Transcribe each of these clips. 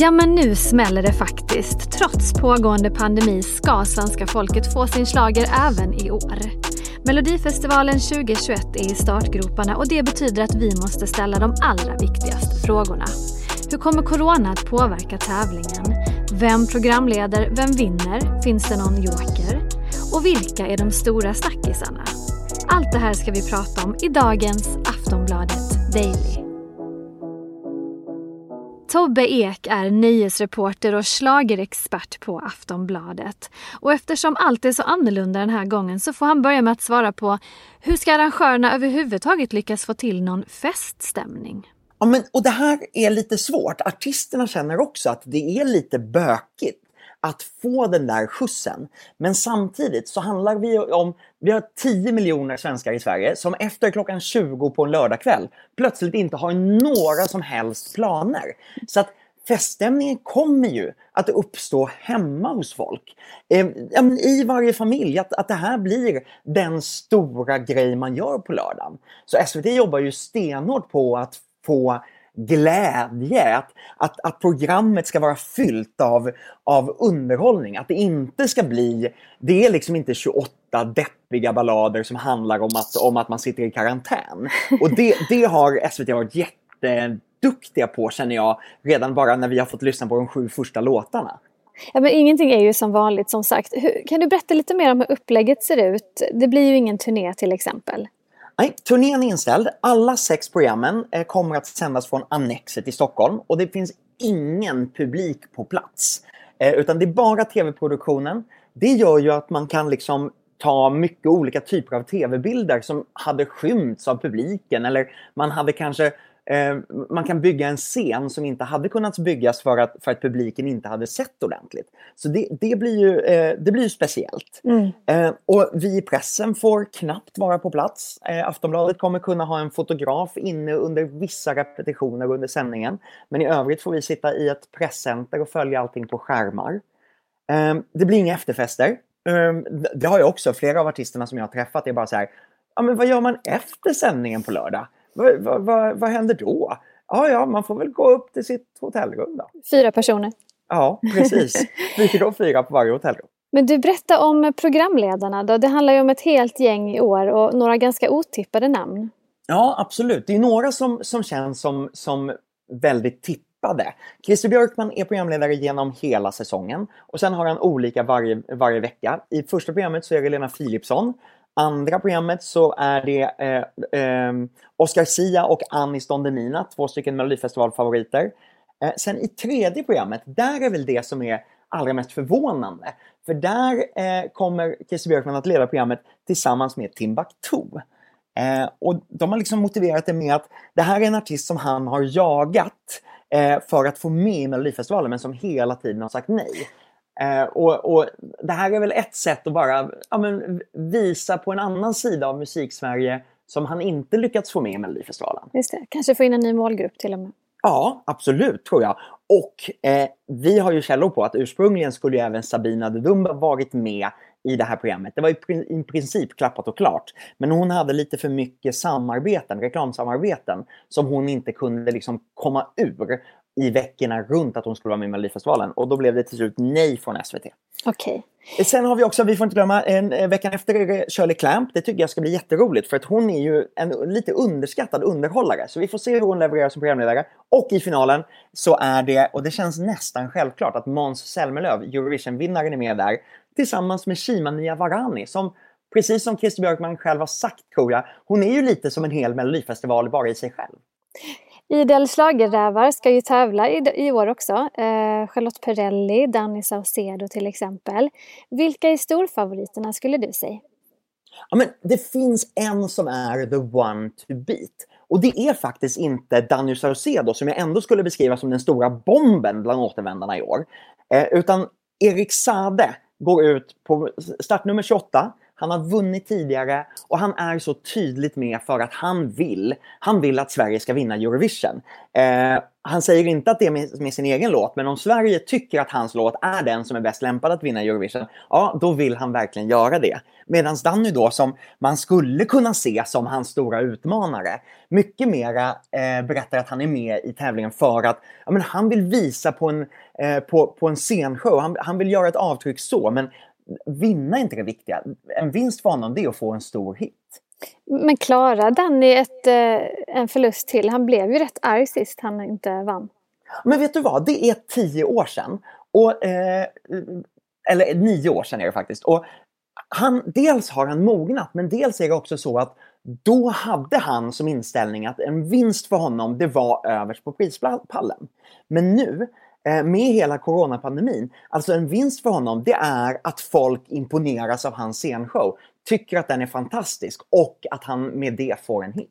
Ja, men nu smäller det faktiskt. Trots pågående pandemi ska svenska folket få sin slager även i år. Melodifestivalen 2021 är i startgroparna och det betyder att vi måste ställa de allra viktigaste frågorna. Hur kommer corona att påverka tävlingen? Vem programleder? Vem vinner? Finns det någon joker? Och vilka är de stora snackisarna? Allt det här ska vi prata om i dagens Aftonbladet Daily. Tobbe Ek är nöjesreporter och slagerexpert på Aftonbladet. Och eftersom allt är så annorlunda den här gången så får han börja med att svara på hur ska arrangörerna överhuvudtaget lyckas få till någon feststämning? Ja, men, och det här är lite svårt. Artisterna känner också att det är lite bökigt att få den där skjutsen. Men samtidigt så handlar vi om, vi har 10 miljoner svenskar i Sverige som efter klockan 20 på en lördagkväll plötsligt inte har några som helst planer. Så att feststämningen kommer ju att uppstå hemma hos folk. Eh, I varje familj, att, att det här blir den stora grej man gör på lördagen. Så SVT jobbar ju stenhårt på att få glädje, att, att, att programmet ska vara fyllt av, av underhållning. Att det inte ska bli, det är liksom inte 28 deppiga ballader som handlar om att, om att man sitter i karantän. Och det, det har SVT varit jätteduktiga på känner jag, redan bara när vi har fått lyssna på de sju första låtarna. Ja, men ingenting är ju som vanligt som sagt. Hur, kan du berätta lite mer om hur upplägget ser ut? Det blir ju ingen turné till exempel. Nej, turnén är inställd. Alla sex programmen eh, kommer att sändas från Annexet i Stockholm och det finns ingen publik på plats. Eh, utan det är bara tv-produktionen. Det gör ju att man kan liksom ta mycket olika typer av tv-bilder som hade skymts av publiken eller man hade kanske man kan bygga en scen som inte hade kunnat byggas för att, för att publiken inte hade sett ordentligt. Så det, det blir ju eh, det blir ju speciellt. Mm. Eh, och vi i pressen får knappt vara på plats. Aftonbladet kommer kunna ha en fotograf inne under vissa repetitioner under sändningen. Men i övrigt får vi sitta i ett presscenter och följa allting på skärmar. Det blir inga efterfester. Det har jag också, flera av artisterna som jag har träffat är bara så här, ja men vad gör man efter sändningen på lördag? Vad, vad, vad, vad händer då? Ja, ja, man får väl gå upp till sitt hotellrum då. Fyra personer. Ja, precis. Vi fick då fyra på varje hotellrum. Men du, berätta om programledarna då. Det handlar ju om ett helt gäng i år och några ganska otippade namn. Ja, absolut. Det är några som, som känns som, som väldigt tippade. Christer Björkman är programledare genom hela säsongen och sen har han olika varje, varje vecka. I första programmet så är det Lena Philipsson andra programmet så är det eh, eh, Oscar Sia och Anis Don Demina, två stycken Melodifestivalfavoriter. Eh, sen i tredje programmet, där är väl det som är allra mest förvånande. För där eh, kommer Christer Björkman att leda programmet tillsammans med Timbuktu. Eh, och de har liksom motiverat det med att det här är en artist som han har jagat eh, för att få med i Melodifestivalen men som hela tiden har sagt nej. Eh, och, och, Det här är väl ett sätt att bara ja, men, visa på en annan sida av musiksverige som han inte lyckats få med i Melodifestivalen. Just det. Kanske få in en ny målgrupp till och med. Ja, absolut tror jag. Och eh, vi har ju källor på att ursprungligen skulle ju även Sabina de Dumba varit med i det här programmet. Det var i princip klappat och klart. Men hon hade lite för mycket samarbeten, reklamsamarbeten, som hon inte kunde liksom komma ur i veckorna runt att hon skulle vara med i Melodifestivalen. Och då blev det till slut nej från SVT. Okej. Okay. Sen har vi också, vi får inte glömma, en, en veckan efter är det Shirley Clamp. Det tycker jag ska bli jätteroligt för att hon är ju en lite underskattad underhållare. Så vi får se hur hon levererar som programledare. Och i finalen så är det, och det känns nästan självklart, att Måns Zelmerlöw, Eurovision-vinnaren, är med där tillsammans med Shima Niavarani som precis som Christer Björkman själv har sagt tror jag, hon är ju lite som en hel melodifestival bara i sig själv. Idel schlagerrävar ska ju tävla i, i år också. Eh, Charlotte Perrelli, Danny Saucedo till exempel. Vilka är storfavoriterna skulle du säga? Ja, men det finns en som är the one to beat. Och det är faktiskt inte Danny Saucedo som jag ändå skulle beskriva som den stora bomben bland återvändarna i år. Eh, utan Erik Sade går ut på startnummer 28. Han har vunnit tidigare och han är så tydligt med för att han vill. Han vill att Sverige ska vinna Eurovision. Eh, han säger inte att det är med, med, sin egen låt, men om Sverige tycker att hans låt är den som är bäst lämpad att vinna Eurovision, ja, då vill han verkligen göra det. Medan Danny då, som man skulle kunna se som hans stora utmanare, mycket mera eh, berättar att han är med i tävlingen för att ja, men han vill visa på en, eh, på, på en scenshow. Han, han vill göra ett avtryck så, men vinna är inte det viktiga. En vinst för honom det är att få en stor hit. Men klarar Danny ett, eh, en förlust till? Han blev ju rätt arg sist han inte vann. Men vet du vad, det är tio år sedan. Och, eh, eller nio år sedan är det faktiskt. Och han, dels har han mognat, men dels är det också så att då hade han som inställning att en vinst för honom, det var överst på prispallen. Men nu, med hela coronapandemin, alltså en vinst för honom, det är att folk imponeras av hans scenshow, tycker att den är fantastisk och att han med det får en hit.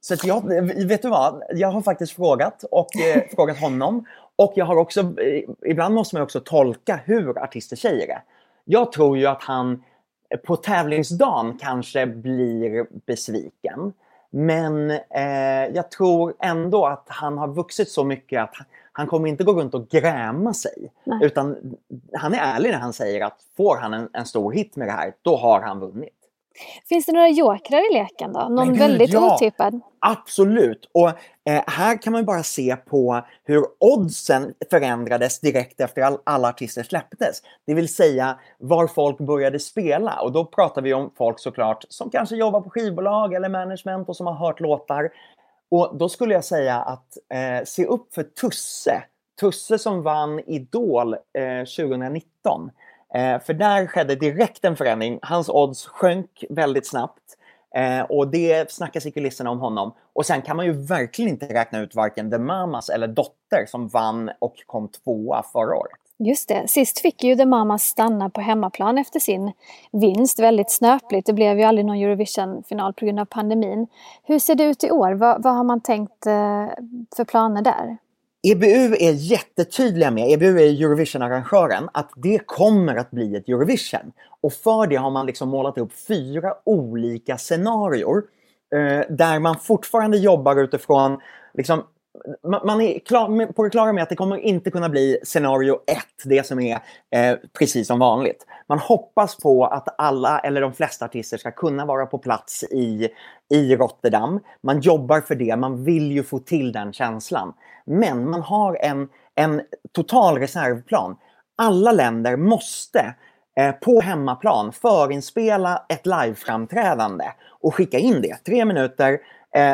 Så jag, vet du vad, jag har faktiskt frågat och eh, frågat honom och jag har också, eh, ibland måste man också tolka hur artister säger det. Jag tror ju att han på tävlingsdagen kanske blir besviken. Men eh, jag tror ändå att han har vuxit så mycket att han kommer inte gå runt och gräma sig. Nej. Utan han är ärlig när han säger att får han en, en stor hit med det här, då har han vunnit. Finns det några jokrar i leken då? Någon Gud, väldigt ja, otippad? Absolut! Och eh, här kan man bara se på hur oddsen förändrades direkt efter all, alla artister släpptes. Det vill säga var folk började spela. Och då pratar vi om folk såklart som kanske jobbar på skivbolag eller management och som har hört låtar. Och då skulle jag säga att eh, se upp för Tusse. Tusse som vann Idol eh, 2019. Eh, för där skedde direkt en förändring. Hans odds sjönk väldigt snabbt. Eh, och det snackas i kulisserna om honom. Och sen kan man ju verkligen inte räkna ut varken The Mamas eller Dotter som vann och kom tvåa förra året. Just det. Sist fick ju The Mamas stanna på hemmaplan efter sin vinst. Väldigt snöpligt. Det blev ju aldrig någon Eurovision-final på grund av pandemin. Hur ser det ut i år? Vad, vad har man tänkt eh, för planer där? EBU är jättetydliga med, EBU är Eurovision-arrangören, att det kommer att bli ett Eurovision. Och för det har man liksom målat upp fyra olika scenarier eh, där man fortfarande jobbar utifrån liksom, man är klar, på det klara med att det kommer inte kunna bli scenario 1, det som är eh, precis som vanligt. Man hoppas på att alla, eller de flesta artister ska kunna vara på plats i, i Rotterdam. Man jobbar för det, man vill ju få till den känslan. Men man har en, en total reservplan. Alla länder måste eh, på hemmaplan förinspela ett liveframträdande och skicka in det. Tre minuter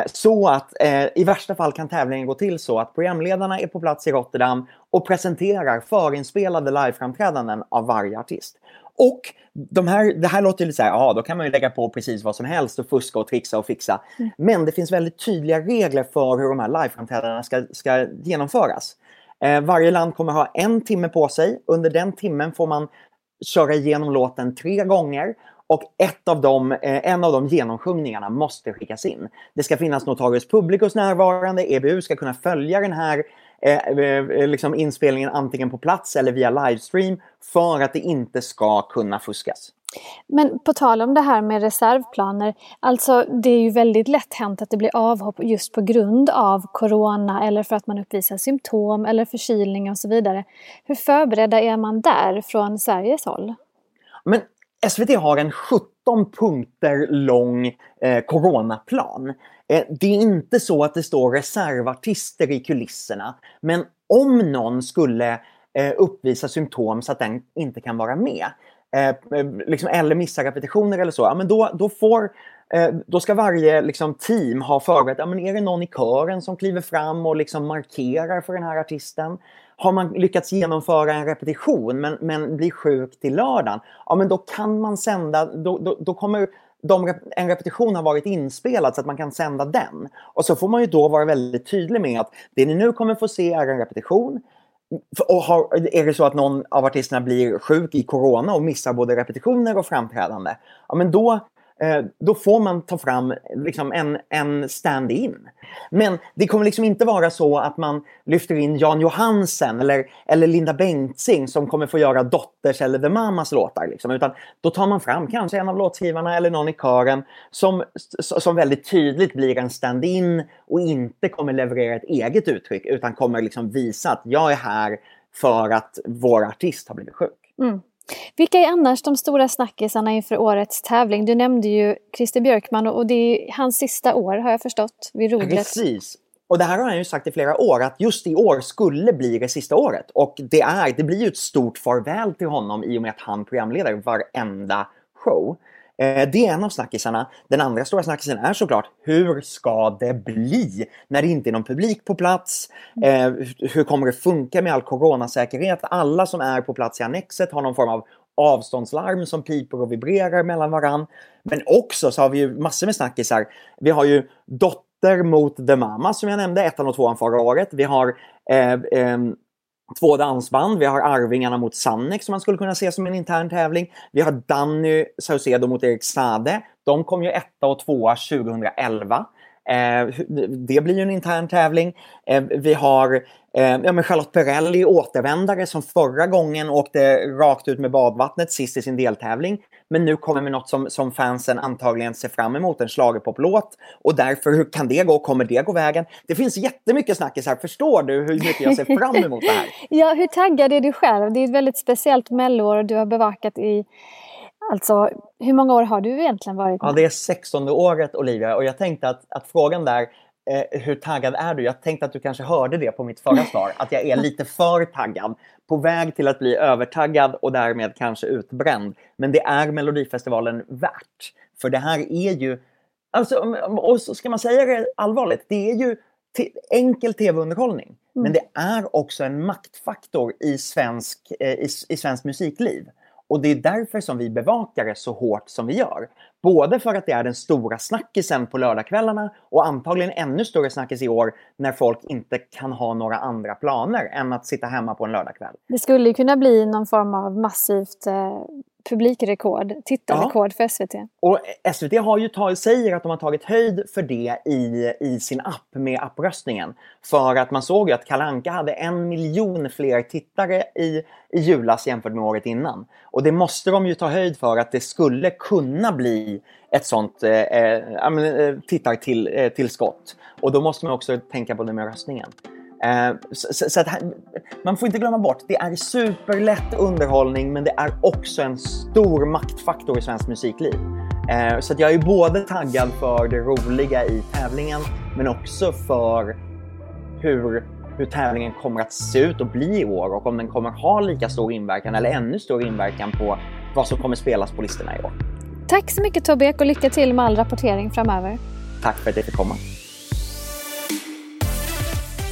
så att eh, i värsta fall kan tävlingen gå till så att programledarna är på plats i Rotterdam och presenterar förinspelade liveframträdanden av varje artist. Och de här, det här låter lite så här, ja då kan man ju lägga på precis vad som helst och fuska och trixa och fixa. Mm. Men det finns väldigt tydliga regler för hur de här liveframträdandena ska, ska genomföras. Eh, varje land kommer ha en timme på sig. Under den timmen får man köra igenom låten tre gånger och ett av dem, eh, en av de genomsjungningarna måste skickas in. Det ska finnas notarius publicus närvarande, EBU ska kunna följa den här eh, eh, liksom inspelningen antingen på plats eller via livestream för att det inte ska kunna fuskas. Men på tal om det här med reservplaner, alltså det är ju väldigt lätt hänt att det blir avhopp just på grund av Corona eller för att man uppvisar symptom eller förkylning och så vidare. Hur förberedda är man där från Sveriges håll? Men SVT har en 17 punkter lång eh, coronaplan. Eh, det är inte så att det står reservartister i kulisserna. Men om någon skulle eh, uppvisa symptom så att den inte kan vara med, eh, eh, liksom, eller missa repetitioner eller så, ja, men då, då får eh, då ska varje liksom, team ha förberett, ja, men är det någon i kören som kliver fram och liksom markerar för den här artisten? Har man lyckats genomföra en repetition men, men blir sjuk till lördagen, ja men då kan man sända, då, då, då kommer de, en repetition har varit inspelad så att man kan sända den. Och så får man ju då vara väldigt tydlig med att det ni nu kommer få se är en repetition. Och har, är det så att någon av artisterna blir sjuk i corona och missar både repetitioner och framträdande, ja men då Eh, då får man ta fram liksom en, en stand-in. Men det kommer liksom inte vara så att man lyfter in Jan Johansen eller, eller Linda Bengtzing som kommer få göra Dotters eller The Mamas låtar. Liksom. Utan då tar man fram kanske en av låtskrivarna eller någon i kören som, som väldigt tydligt blir en stand-in och inte kommer leverera ett eget uttryck utan kommer liksom visa att jag är här för att vår artist har blivit sjuk. Mm. Vilka är annars de stora snackisarna inför årets tävling? Du nämnde ju Christer Björkman och det är hans sista år har jag förstått vid rodret. Precis. Och det här har han ju sagt i flera år att just i år skulle bli det sista året. Och det, är, det blir ju ett stort farväl till honom i och med att han programleder varenda show. Eh, det är en av snackisarna. Den andra stora snackisen är såklart, hur ska det bli när det inte är någon publik på plats? Eh, hur kommer det funka med all coronasäkerhet? Alla som är på plats i Annexet har någon form av avståndslarm som piper och vibrerar mellan varann. Men också så har vi ju massor med snackisar. Vi har ju Dotter mot The Mama som jag nämnde, ettan och tvåan förra året. Vi har eh, eh, två dansband. Vi har Arvingarna mot Sannex som man skulle kunna se som en intern tävling. Vi har Danny Saucedo mot Erik Sade. De kom ju etta och tvåa 2011. Eh, det blir ju en intern tävling. Eh, vi har eh, ja, men Charlotte Perrelli, återvändare, som förra gången åkte rakt ut med badvattnet sist i sin deltävling. Men nu kommer med något som, som fansen antagligen ser fram emot, en schlagerpoplåt. Och därför, hur kan det gå? Kommer det gå vägen? Det finns jättemycket snackis här. Förstår du hur mycket jag ser fram emot det här? ja, hur taggad är du själv? Det är ett väldigt speciellt melloår och du har bevakat i Alltså, hur många år har du egentligen varit med? Ja, det är 16 året Olivia och jag tänkte att, att frågan där eh, hur taggad är du? Jag tänkte att du kanske hörde det på mitt förra svar, att jag är lite för taggad. På väg till att bli övertaggad och därmed kanske utbränd. Men det är Melodifestivalen värt. För det här är ju, alltså, och ska man säga det allvarligt, det är ju enkel tv-underhållning. Mm. Men det är också en maktfaktor i svensk, eh, i, i svensk musikliv. Och det är därför som vi bevakar det så hårt som vi gör. Både för att det är den stora snackisen på lördagskvällarna och antagligen ännu större snackis i år när folk inte kan ha några andra planer än att sitta hemma på en lördagkväll. Det skulle kunna bli någon form av massivt eh, publikrekord, tittarrekord ja. för SVT. Och SVT har ju tagit, säger att de har tagit höjd för det i, i sin app med appröstningen. För att man såg ju att Kalanka hade en miljon fler tittare i, i julas jämfört med året innan. Och det måste de ju ta höjd för att det skulle kunna bli ett sånt eh, eh, eh tittartillskott. Och då måste man också tänka på det med röstningen. Eh, så, så att, man får inte glömma bort, det är superlätt underhållning men det är också en stor maktfaktor i svensk musikliv. Eh, så jag är både taggad för det roliga i tävlingen men också för hur, hur tävlingen kommer att se ut och bli i år och om den kommer ha lika stor inverkan eller ännu större inverkan på vad som kommer spelas på listorna i år. Tack så mycket Tobbe och lycka till med all rapportering framöver. Tack för att jag fick komma.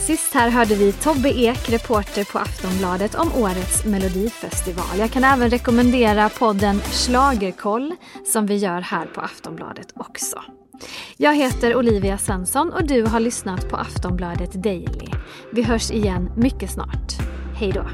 Sist här hörde vi Tobbe Ek, reporter på Aftonbladet, om årets melodifestival. Jag kan även rekommendera podden Slagerkoll som vi gör här på Aftonbladet också. Jag heter Olivia Svensson och du har lyssnat på Aftonbladet Daily. Vi hörs igen mycket snart. Hej då!